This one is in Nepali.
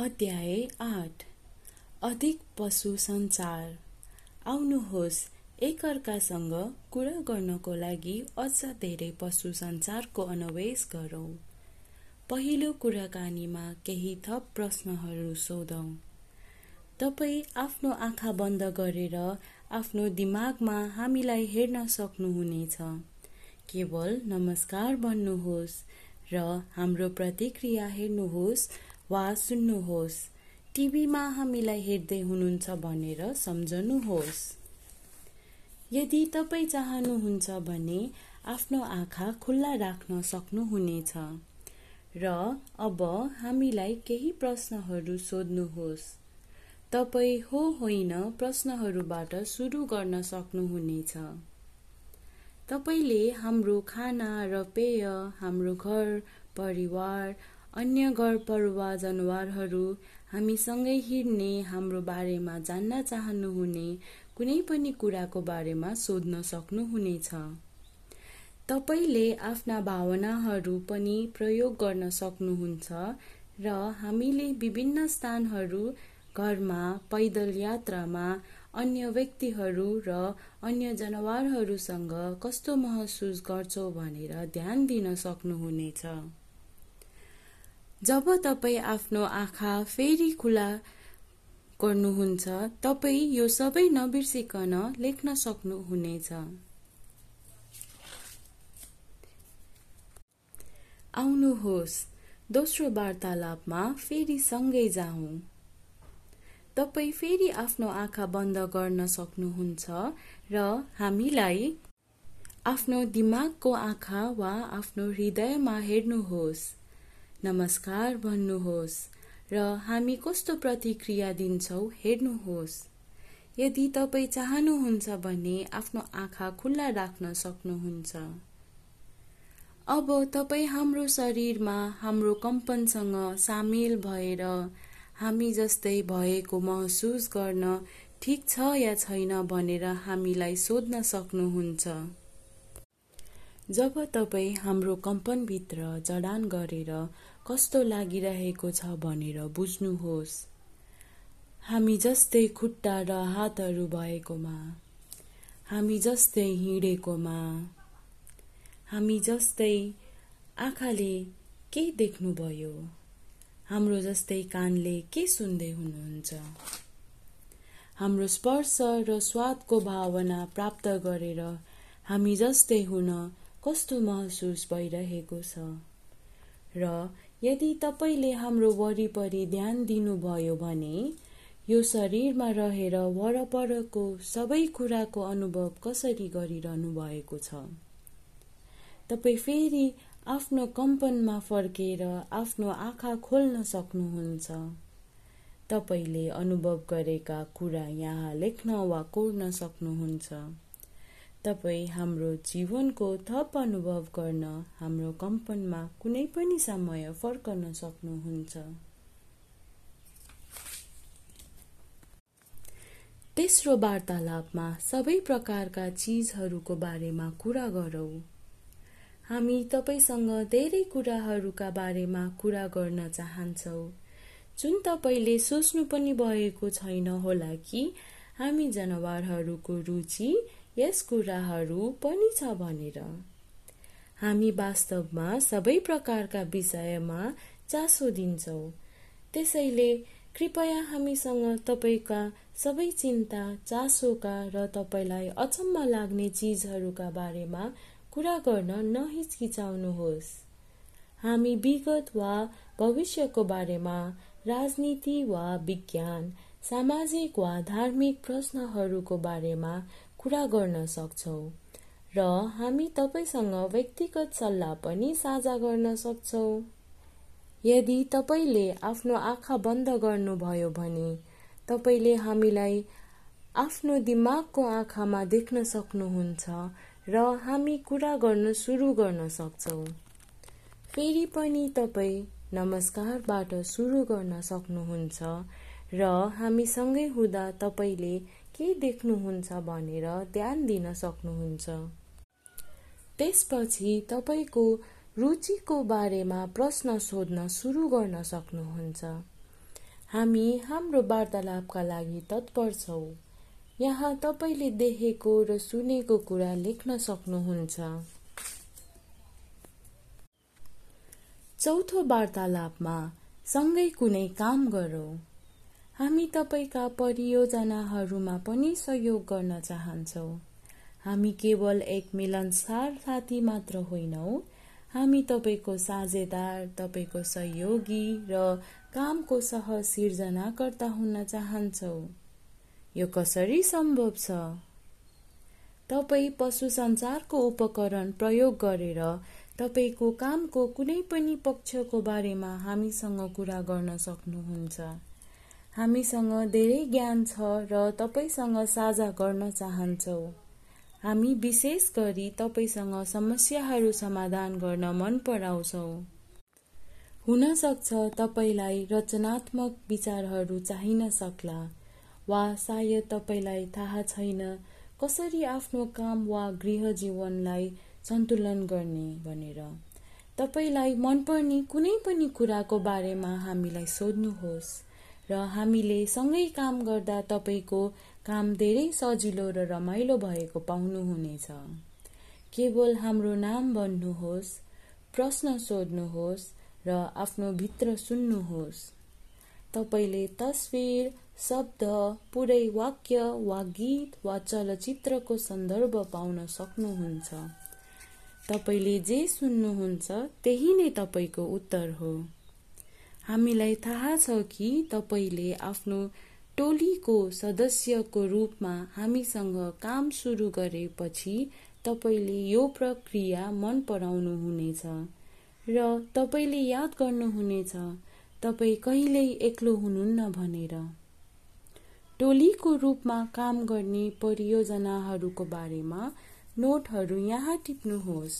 अध्याय आठ। अधिक पशु सञ्चार आउनुहोस् एकअर्कासँग कुरा गर्नको लागि अझ धेरै पशु सञ्चारको अन्वेष गरौँ। पहिलो कुराकानीमा केही थप प्रश्नहरू सोधौँ। तपाईँ आफ्नो आँखा बन्द गरेर आफ्नो दिमागमा हामीलाई हेर्न सक्नुहुनेछ। केवल नमस्कार भन्नुहोस् र हाम्रो प्रतिक्रिया हेर्नुहोस् वा सुन्नुहोस्। टिभीमा हामीलाई हेर्दै हुनुहुन्छ भनेर सम्झनुहोस्। यदि तपाईँ चाहनुहुन्छ भने आफ्नो आँखा खुल्ला राख्न सक्नुहुनेछ र अब हामीलाई केही प्रश्नहरू सोध्नुहोस्। तपाईँ हो होइन प्रश्नहरूबाट सुरु गर्न सक्नुहुनेछ। तपाईँले हाम्रो खाना र पेय हाम्रो घर परिवार अन्य घरपरुवा जनावरहरू हामीसँगै हिँड्ने हाम्रो बारेमा जान्न चाहनुहुने कुनै पनि कुराको बारेमा सोध्न सक्नुहुनेछ। तपाईँले आफ्ना भावनाहरू पनि प्रयोग गर्न सक्नुहुन्छ र हामीले विभिन्न स्थानहरू घरमा पैदल यात्रामा अन्य व्यक्तिहरू र अन्य जनावरहरूसँग कस्तो महसुस गर्छौँ भनेर ध्यान दिन सक्नुहुनेछ। जब तपाईँ आफ्नो आँखा फेरि खुला गर्नुहुन्छ तपाईँ यो सबै नबिर्सिकन लेख्न सक्नुहुनेछ। आउनुहोस् दोस्रो वार्तालापमा फेरि सँगै जाउँ। तपाईँ फेरि आफ्नो आँखा बन्द गर्न सक्नुहुन्छ र हामीलाई आफ्नो दिमागको आँखा वा आफ्नो हृदयमा हेर्नुहोस्। नमस्कार भन्नुहोस् र हामी कस्तो प्रतिक्रिया दिन्छौँ हेर्नुहोस्। यदि तपाईँ चाहनुहुन्छ भने आफ्नो आँखा खुल्ला राख्न सक्नुहुन्छ। अब तपाईँ हाम्रो शरीरमा हाम्रो कम्पनसँग सामेल भएर हामी जस्तै भएको महसुस गर्न ठिक छ या छैन भनेर हामीलाई सोध्न सक्नुहुन्छ। जब तपाईँ हाम्रो कम्पनभित्र जडान गरेर कस्तो लागिरहेको छ भनेर बुझ्नुहोस्। हामी जस्तै खुट्टा र हातहरू भएकोमा हामी जस्तै हिँडेकोमा हामी जस्तै आँखाले के देख्नुभयो हाम्रो जस्तै कानले के सुन्दै हुनुहुन्छ। हाम्रो स्पर्श र स्वादको भावना प्राप्त गरेर हामी जस्तै हुन कस्तो महसुस भइरहेको छ? र यदि तपाईँले हाम्रो वरिपरि ध्यान दिनुभयो भने यो शरीरमा रहेर वरपरको सबै कुराको अनुभव कसरी गरिरहनु भएको छ? तपाईँ फेरि आफ्नो कम्पनमा फर्केर आफ्नो आँखा खोल्न सक्नुहुन्छ। तपाईँले अनुभव गरेका कुरा यहाँ लेख्न वा कोर्न सक्नुहुन्छ। तपाईँ हाम्रो जीवनको थप अनुभव गर्न हाम्रो कम्पनमा कुनै पनि समय फर्कन सक्नुहुन्छ। तेस्रो वार्तालापमा सबै प्रकारका चिजहरूको बारेमा कुरा गरौँ। हामी तपाईँसँग धेरै कुराहरूका बारेमा कुरा गर्न चाहन्छौँ। जुन तपाईँले सोच्नु पनि भएको छैन होला कि हामी जनावरहरूको रुचि यस कुराहरू पनि छ भनेर। हामी वास्तवमा सबै प्रकारका विषयमा चासो दिन्छौँ। त्यसैले कृपया हामीसँग तपाईँका सबै चिन्ता चासोका र तपाईँलाई अचम्म लाग्ने चिजहरूका बारेमा कुरा गर्न नहिचकिचाउनुहोस्। हामी विगत वा भविष्यको बारेमा राजनीति वा विज्ञान सामाजिक वा धार्मिक प्रश्नहरूको बारेमा कुरा गर्न सक्छौँ र हामी तपाईँसँग व्यक्तिगत सल्लाह पनि साझा गर्न सक्छौँ। यदि तपाईँले आफ्नो आँखा बन्द गर्नुभयो भने तपाईँले हामीलाई आफ्नो दिमागको आँखामा देख्न सक्नुहुन्छ र हामी कुरा गर्न सुरु गर्न सक्छौँ। फेरि पनि तपाईँ नमस्कारबाट सुरु गर्न सक्नुहुन्छ र हामीसँगै हुँदा तपाईँले के देख्नुहुन्छ भनेर ध्यान दिन सक्नुहुन्छ। त्यसपछि तपाईँको रुचिको बारेमा प्रश्न सोध्न सुरु गर्न सक्नुहुन्छ। हामी हाम्रो वार्तालापका लागि तत्पर छौँ। यहाँ तपाईँले देखेको र सुनेको कुरा लेख्न सक्नुहुन्छ। चौथो वार्तालापमा सँगै कुनै काम गरौँ। हामी तपाईँका परियोजनाहरूमा पनि सहयोग गर्न चाहन्छौँ। हामी केवल एक मिलनसार साथी मात्र होइनौँ। हामी तपाईँको साझेदार तपाईँको सहयोगी र कामको सह सिर्जनाकर्ता हुन चाहन्छौँ। यो कसरी सम्भव छ? तपाईँ पशु सञ्चारको उपकरण प्रयोग गरेर तपाईँको कामको कुनै पनि पक्षको बारेमा हामीसँग कुरा गर्न सक्नुहुन्छ। हामीसँग धेरै ज्ञान छ र तपाईँसँग साझा गर्न चाहन्छौँ। हामी विशेष गरी तपाईँसँग समस्याहरू समाधान गर्न मन पराउँछौँ। हुन सक्छ तपाईँलाई रचनात्मक विचारहरू चाहिन सक्ला वा सायद तपाईँलाई थाहा छैन कसरी आफ्नो काम वा गृह जीवनलाई सन्तुलन गर्ने भनेर। तपाईँलाई मनपर्ने कुनै पनि कुराको बारेमा हामीलाई सोध्नुहोस्। र हामीले सँगै काम गर्दा तपाईँको काम धेरै सजिलो र रमाइलो भएको पाउनुहुनेछ। केवल हाम्रो नाम भन्नुहोस् प्रश्न सोध्नुहोस् र आफ्नो भित्र सुन्नुहोस्। तपाईँले तस्विर शब्द पुरै वाक्य वा गीत वा चलचित्रको सन्दर्भ पाउन सक्नुहुन्छ। तपाईँले जे सुन्नुहुन्छ त्यही नै तपाईँको उत्तर हो। हामीलाई थाहा छ कि तपाईँले आफ्नो टोलीको सदस्यको रूपमा हामीसँग काम सुरु गरेपछि तपाईँले यो प्रक्रिया मन पराउनुहुनेछ र तपाईँले याद गर्नुहुनेछ तपाईँ कहिल्यै एक्लो हुनुहुन्न भनेर। टोलीको रूपमा काम गर्ने परियोजनाहरूको बारेमा नोटहरू यहाँ टिप्नुहोस्।